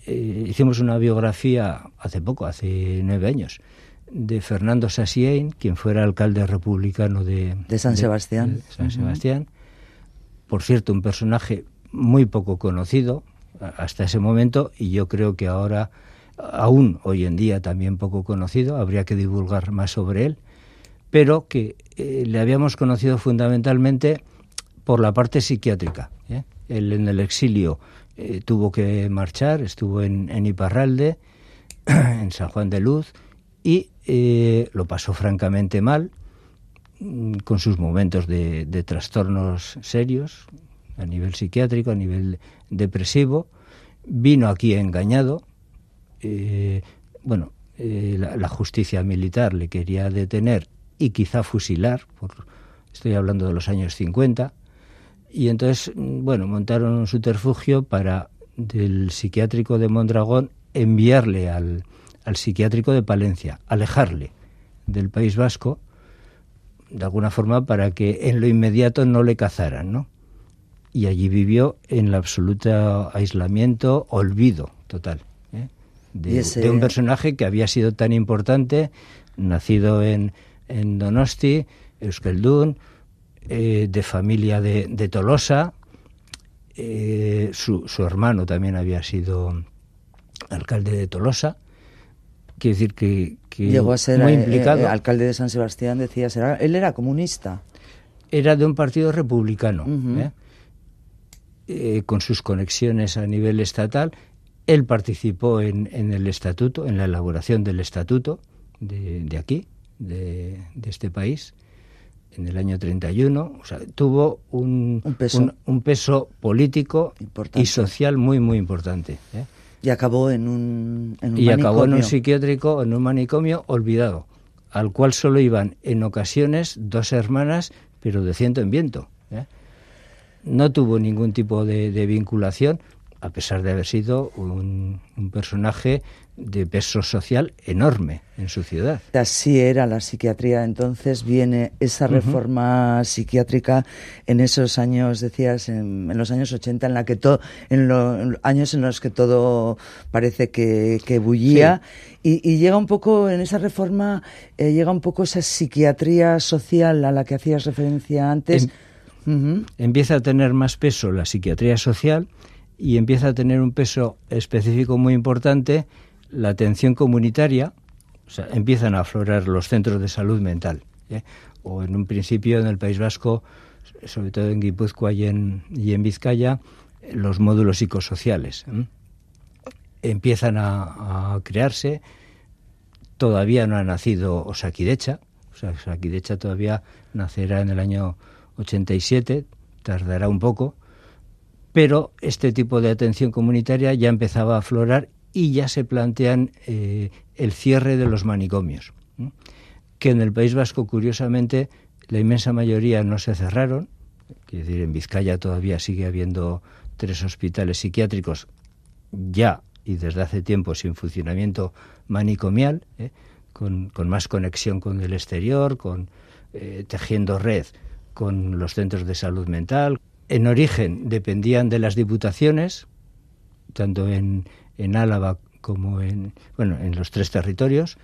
eh, hicimos una biografía hace poco, hace nueve años, de Fernando Sassien, quien fuera alcalde republicano de, De San Sebastián. de San. Sebastián. Por cierto, un personaje muy poco conocido hasta ese momento y yo creo que ahora, aún hoy en día también poco conocido, habría que divulgar más sobre él, pero que eh, le habíamos conocido fundamentalmente por la parte psiquiátrica. ¿eh? Él en el exilio eh, tuvo que marchar, estuvo en, en Iparralde, en San Juan de Luz, y eh, lo pasó francamente mal, mm, con sus momentos de, trastornos serios a nivel psiquiátrico, a nivel depresivo. Vino aquí engañado. eh, bueno, eh, la, la justicia militar le quería detener y quizá fusilar, por, estoy hablando de los años 50, y entonces, mm, bueno, montaron un subterfugio para del psiquiátrico de Mondragón enviarle al, al psiquiátrico de Palencia, alejarle del País Vasco, de alguna forma para que en lo inmediato no le cazaran, ¿no? Y allí vivió en el absoluto aislamiento, olvido total, ¿eh? de, Y ese- de un personaje que había sido tan importante, nacido en, en Donosti, Euskeldun, eh, de familia de, de Tolosa, eh, su, su hermano también había sido alcalde de Tolosa, quiere decir que, que Llegó a ser muy eh, implicado. eh, alcalde de San Sebastián, decías, era, él era comunista. era de un partido republicano. Eh, con sus conexiones a nivel estatal. Él participó en, en el estatuto, en la elaboración del estatuto de, de aquí, de, de este país, en el año 31. O sea, tuvo un, Un peso. un- un peso político Importante. y social muy, muy importante. ¿eh? Y acabó en un, en un y acabó en un psiquiátrico, en un manicomio olvidado, al cual solo iban en ocasiones dos hermanas, pero de ciento en viento. ¿eh? No tuvo ningún tipo de, de vinculación, a pesar de haber sido un, un personaje de peso social enorme en su ciudad. Así era la psiquiatría. Entonces viene esa reforma psiquiátrica en esos años, decías, en, en los años 80, en, la que to- en, lo- en los años en los que todo parece que, que bullía. Y, y llega un poco, en esa reforma, eh, llega un poco esa psiquiatría social a la que hacías referencia antes. Ujú. empieza a tener más peso la psiquiatría social y empieza a tener un peso específico muy importante la atención comunitaria, empiezan a aflorar los centros de salud mental. ¿eh? O en un principio en el País Vasco, sobre todo en Guipúzcoa y en, y en Vizcaya, los módulos psicosociales. Empiezan a, a crearse, todavía no ha nacido Osakidecha, o sea, Osakidecha todavía nacerá en el año 87, tardará un poco, pero este tipo de atención comunitaria ya empezaba a aflorar y ya se plantean eh, el cierre de los manicomios, que en el País Vasco, curiosamente, la inmensa mayoría no se cerraron, quiero decir, en Vizcaya todavía sigue habiendo tres hospitales psiquiátricos ya y desde hace tiempo sin funcionamiento manicomial, ¿eh? con, con más conexión con el exterior, con eh, tejiendo red con los centros de salud mental. En origen dependían de las diputaciones, tanto en, en Álava como en, bueno, en los tres territorios,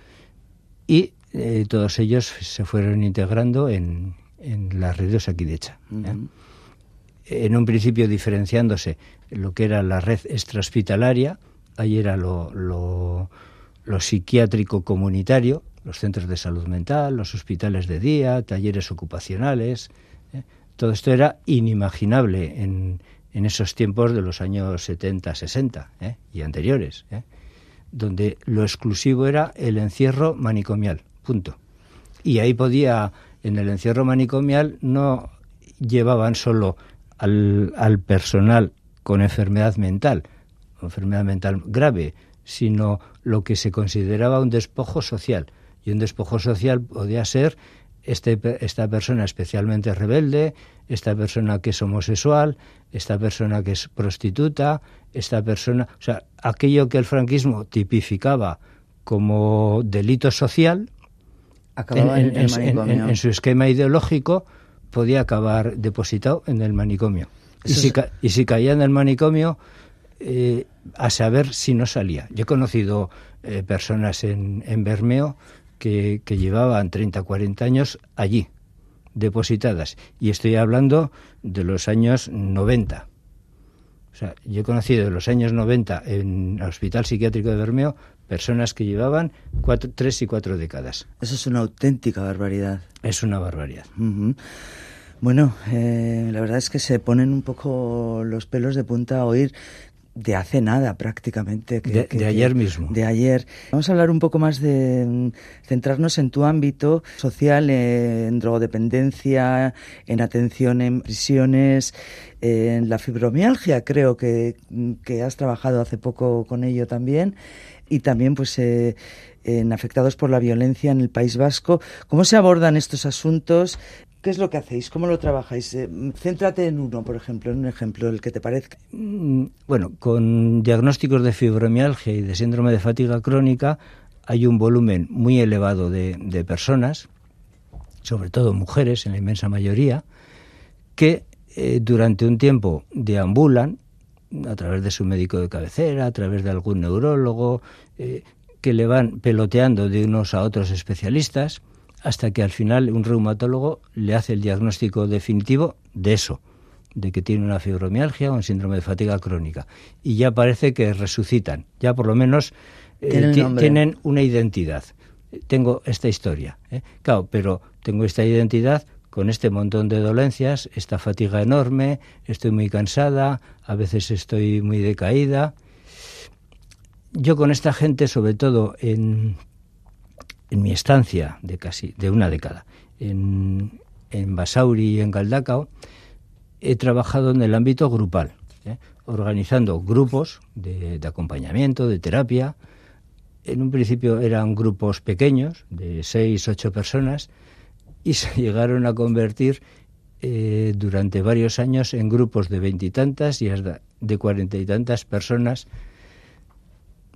y eh, todos ellos se fueron integrando en, en la red de. ¿eh? Ujú. en un principio diferenciándose lo que era la red extrahospitalaria, ahí era lo, lo, lo psiquiátrico comunitario, los centros de salud mental, los hospitales de día, talleres ocupacionales. ¿eh? Todo esto era inimaginable en, en esos tiempos de los años 70, 60 ¿eh? y anteriores, ¿eh? donde lo exclusivo era el encierro manicomial, punto. Y ahí podía, en el encierro manicomial, no llevaban solo al, al personal con enfermedad mental, enfermedad mental grave, sino lo que se consideraba un despojo social. Y un despojo social podía ser este, esta persona especialmente rebelde, esta persona que es homosexual, esta persona que es prostituta, esta persona, o sea, aquello que el franquismo tipificaba como delito social, Acababa en, en- el en- manicomio. en- su esquema ideológico podía acabar depositado en el manicomio. Y si, y si caía en el manicomio, eh, a saber si no salía. Yo he conocido eh, personas en, en Bermeo que, que llevaban 30, 40 años allí, depositadas. Y estoy hablando de los años 90. O sea, yo he conocido en los años 90 en el Hospital Psiquiátrico de Bermeo personas que llevaban cuatro, tres y cuatro décadas. Eso es una auténtica barbaridad. Es una barbaridad. Bueno, eh, la verdad es que se ponen un poco los pelos de punta a oír de hace nada prácticamente. que- De- que- de que- ayer mismo. De ayer. Vamos a hablar un poco más de centrarnos en tu ámbito social, eh, en drogodependencia, en atención en prisiones, eh, en la fibromialgia, creo que, que has trabajado hace poco con ello también, y también pues eh, en afectados por la violencia en el País Vasco. ¿Cómo se abordan estos asuntos? ¿Qué es lo que hacéis? ¿Cómo lo trabajáis? Eh, céntrate en uno, por ejemplo, en un ejemplo, el que te parezca. Mm, Bueno, con diagnósticos de fibromialgia y de síndrome de fatiga crónica hay un volumen muy elevado de, personas, sobre todo mujeres en la inmensa mayoría, que eh, durante un tiempo deambulan a través de su médico de cabecera, a través de algún neurólogo, eh, que le van peloteando de unos a otros especialistas, hasta que al final un reumatólogo le hace el diagnóstico definitivo de eso, de que tiene una fibromialgia o un síndrome de fatiga crónica. Y ya parece que resucitan, ya por lo menos eh, Tienen una identidad. Tengo esta historia, ¿eh? claro, pero tengo esta identidad con este montón de dolencias, esta fatiga enorme, estoy muy cansada, a veces estoy muy decaída. Yo con esta gente, sobre todo en, en mi estancia de casi de una década en, en Basauri y en Galdacao, he trabajado en el ámbito grupal, ¿eh? organizando grupos de, acompañamiento, de terapia. En un principio eran grupos pequeños, de seis, ocho personas, y se llegaron a convertir eh, durante varios años en grupos de veintitantas y hasta de cuarenta y tantas personas,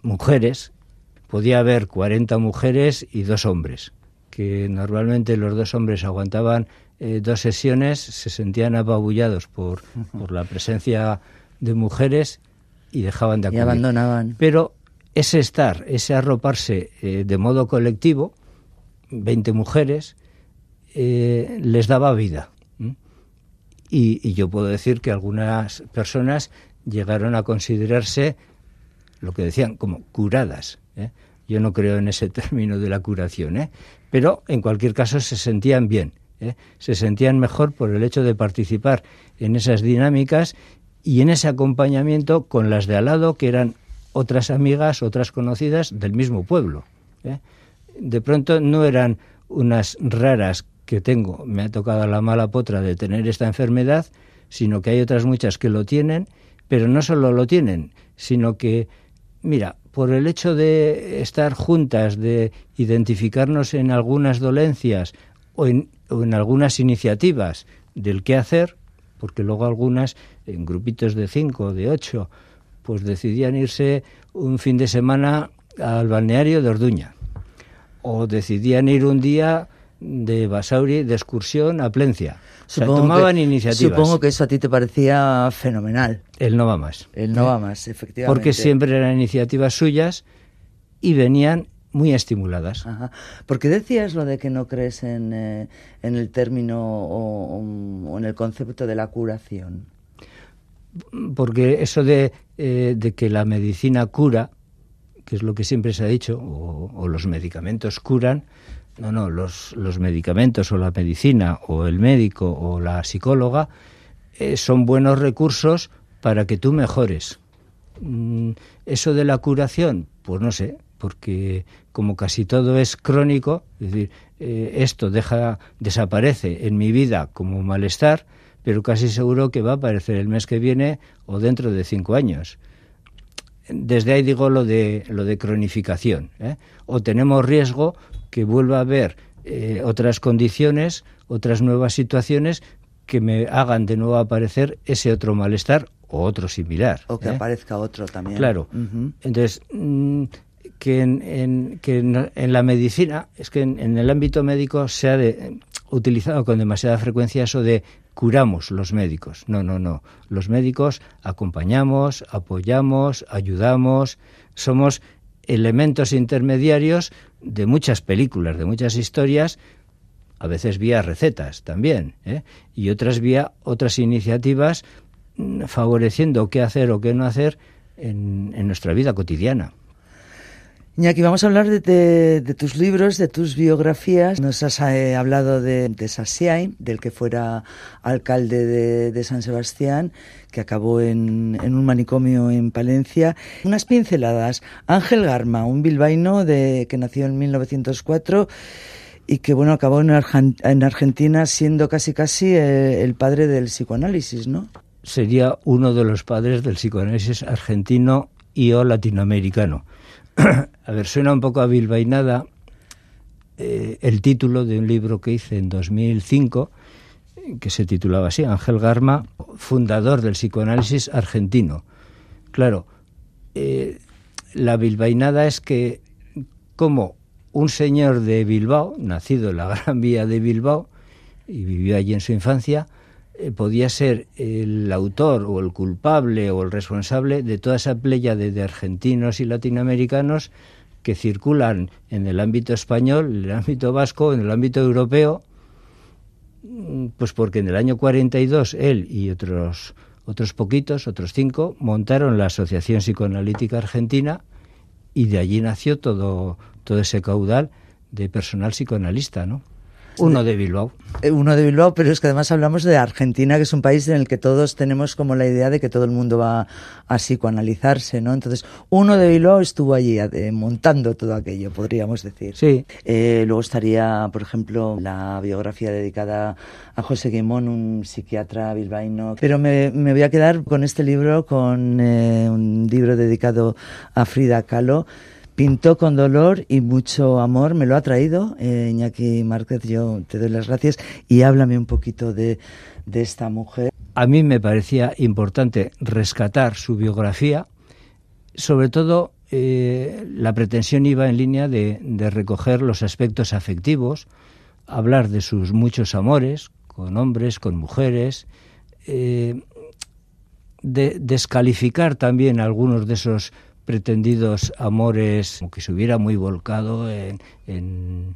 mujeres. Podía haber 40 mujeres y dos hombres, que normalmente los dos hombres aguantaban eh, dos sesiones, se sentían apabullados por, por la presencia de mujeres y dejaban de Y acudir. abandonaban. Pero ese estar, ese arroparse eh, de modo colectivo, 20 mujeres, eh, les daba vida. Y, y yo puedo decir que algunas personas llegaron a considerarse lo que decían como curadas. ¿Eh? Yo no creo en ese término de la curación, ¿eh? pero en cualquier caso se sentían bien, ¿eh? se sentían mejor por el hecho de participar en esas dinámicas y en ese acompañamiento con las de al lado que eran otras amigas, otras conocidas del mismo pueblo. ¿eh? De pronto no eran unas raras que tengo, me ha tocado la mala potra de tener esta enfermedad, sino que hay otras muchas que lo tienen, pero no solo lo tienen, sino que, mira, por el hecho de estar juntas, de identificarnos en algunas dolencias o en, algunas iniciativas del qué hacer, porque luego algunas, en grupitos de cinco de ocho, pues decidían irse un fin de semana al balneario de Orduña, o decidían ir un día de Basauri de excursión a Plencia. O sea, tomaban que, iniciativas. Supongo que eso a ti te parecía fenomenal. Él no va más. El no va más, efectivamente. Porque siempre eran iniciativas suyas y venían muy estimuladas. Ajá. ¿Por qué decías lo de que no crees en, eh, en el término o, o en el concepto de la curación? Porque eso de, eh, de que la medicina cura, que es lo que siempre se ha dicho, o, o los medicamentos curan, no, no, los, medicamentos o la medicina o el médico o la psicóloga eh, son buenos recursos para que tú mejores. Mm, Eso de la curación, pues no sé, porque como casi todo es crónico, es decir, eh, esto deja, desaparece en mi vida como malestar, pero casi seguro que va a aparecer el mes que viene o dentro de cinco años. Desde ahí digo lo de lo de cronificación. ¿eh? O tenemos riesgo que vuelva a haber eh, otras condiciones, otras nuevas situaciones que me hagan de nuevo aparecer ese otro malestar o otro similar. O que ¿eh? aparezca otro también. Claro. Entonces, mm, que, en, en- que en, en la medicina, es que en, en el ámbito médico se ha de- utilizado con demasiada frecuencia eso de curamos los médicos. No, no, no. Los médicos acompañamos, apoyamos, ayudamos, somos elementos intermediarios de muchas películas, de muchas historias, a veces vía recetas también, ¿eh? y otras vía otras iniciativas mm, favoreciendo qué hacer o qué no hacer en, en nuestra vida cotidiana. Iñaki, vamos a hablar de, de- de tus libros, de tus biografías. Nos has eh, hablado de, de del que fuera alcalde de, de San Sebastián, que acabó en, en un manicomio en Palencia. Unas pinceladas. Ángel Garma, un bilbaíno de, que nació en 1904 y que bueno acabó en, Arjan- en Argentina siendo casi casi eh, el padre del psicoanálisis, ¿no? Sería uno de los padres del psicoanálisis argentino y o latinoamericano. a ver, suena un poco a bilbainada eh, el título de un libro que hice en 2005 que se titulaba así, Ángel Garma, fundador del psicoanálisis argentino. Claro, eh, la bilbainada es que como un señor de Bilbao, nacido en la Gran Vía de Bilbao y vivió allí en su infancia, podía ser el autor o el culpable o el responsable de toda esa pléyade de argentinos y latinoamericanos que circulan en el ámbito español, en el ámbito vasco, en el ámbito europeo, Mm, pues porque en el año 42 él y otros otros poquitos, otros cinco, montaron la Asociación Psicoanalítica Argentina y de allí nació todo todo ese caudal de personal psicoanalista, ¿no? Uno de Bilbao. Eh, Uno de Bilbao, pero es que además hablamos de Argentina, que es un país en el que todos tenemos como la idea de que todo el mundo va a psicoanalizarse, ¿no? Entonces, uno de Bilbao estuvo allí eh, montando todo aquello, podríamos decir. Sí, Eh, luego estaría, por ejemplo, la biografía dedicada a José Guimón, un psiquiatra bilbaíno. Pero me, me voy a quedar con este libro, con eh, un libro dedicado a Frida Kahlo. Pintó con dolor y mucho amor, me lo ha traído eh, Iñaki Márquez, yo te doy las gracias y háblame un poquito de, de esta mujer. a mí me parecía importante rescatar su biografía, sobre todo eh, la pretensión iba en línea de, de recoger los aspectos afectivos, hablar de sus muchos amores, con hombres, con mujeres, eh, de descalificar también algunos de esos pretendidos amores, como que se hubiera muy volcado en, en,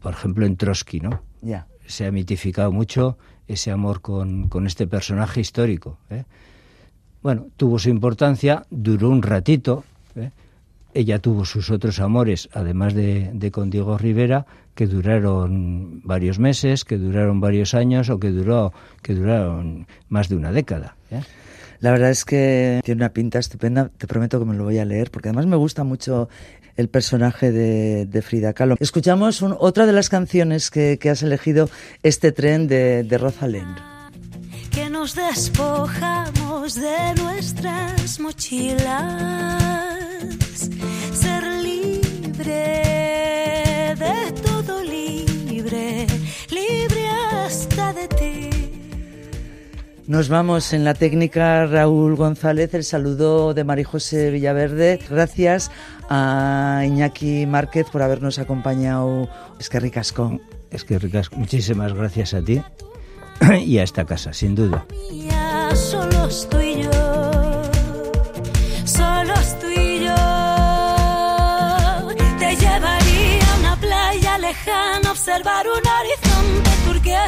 por ejemplo, en Trotsky, ¿no? Ya. se ha mitificado mucho ese amor con, con este personaje histórico. ¿eh? Bueno, tuvo su importancia, duró un ratito. ¿eh? Ella tuvo sus otros amores, además de, de con Diego Rivera, que duraron varios meses, que duraron varios años o que duró que duraron más de una década. ¿eh? La verdad es que tiene una pinta estupenda, te prometo que me lo voy a leer, porque además me gusta mucho el personaje de, Frida Kahlo. Escuchamos otra de las canciones que, has elegido, este tren de, de Rosalén. que nos despojamos de nuestras mochilas. Nos vamos en la técnica Raúl González, el saludo de María José Villaverde. Gracias a Iñaki Márquez por habernos acompañado. Es que ricasco. Es que ricas, muchísimas gracias a ti y a esta casa, sin duda. Mía, solos tú y yo, y yo. Te llevaría a una playa lejana, observar un horizonte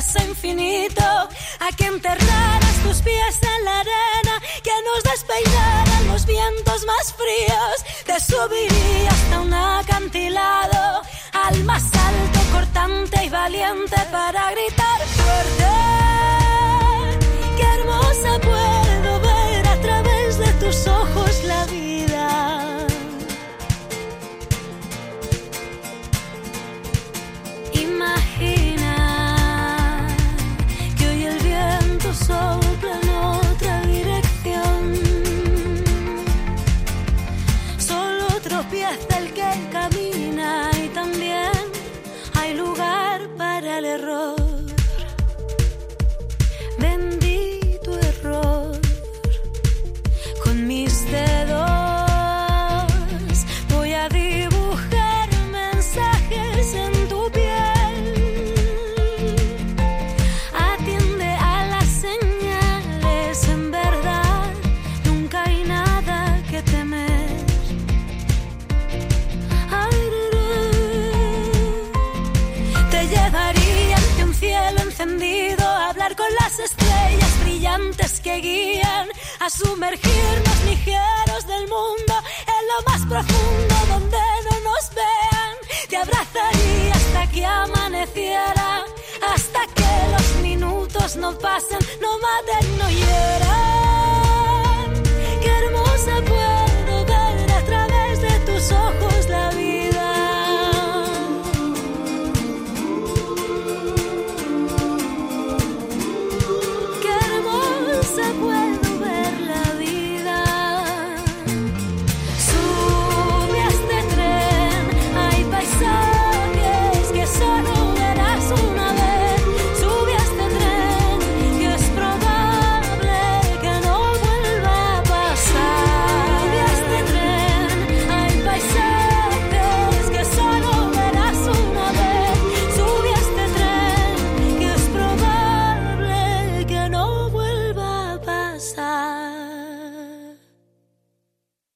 turquesa infinito, a que enterraras tus pies en la arena, que nos despeinaran los vientos más fríos. Te subiría hasta un acantilado, al más alto, cortante y valiente para gritar fuerte. Qué hermosa puedo ver a que hasta el que. Sumergirnos ligeros del mundo en lo más profundo donde no nos vean. Te abrazaría hasta que amaneciera, hasta que los minutos no pasen, no maten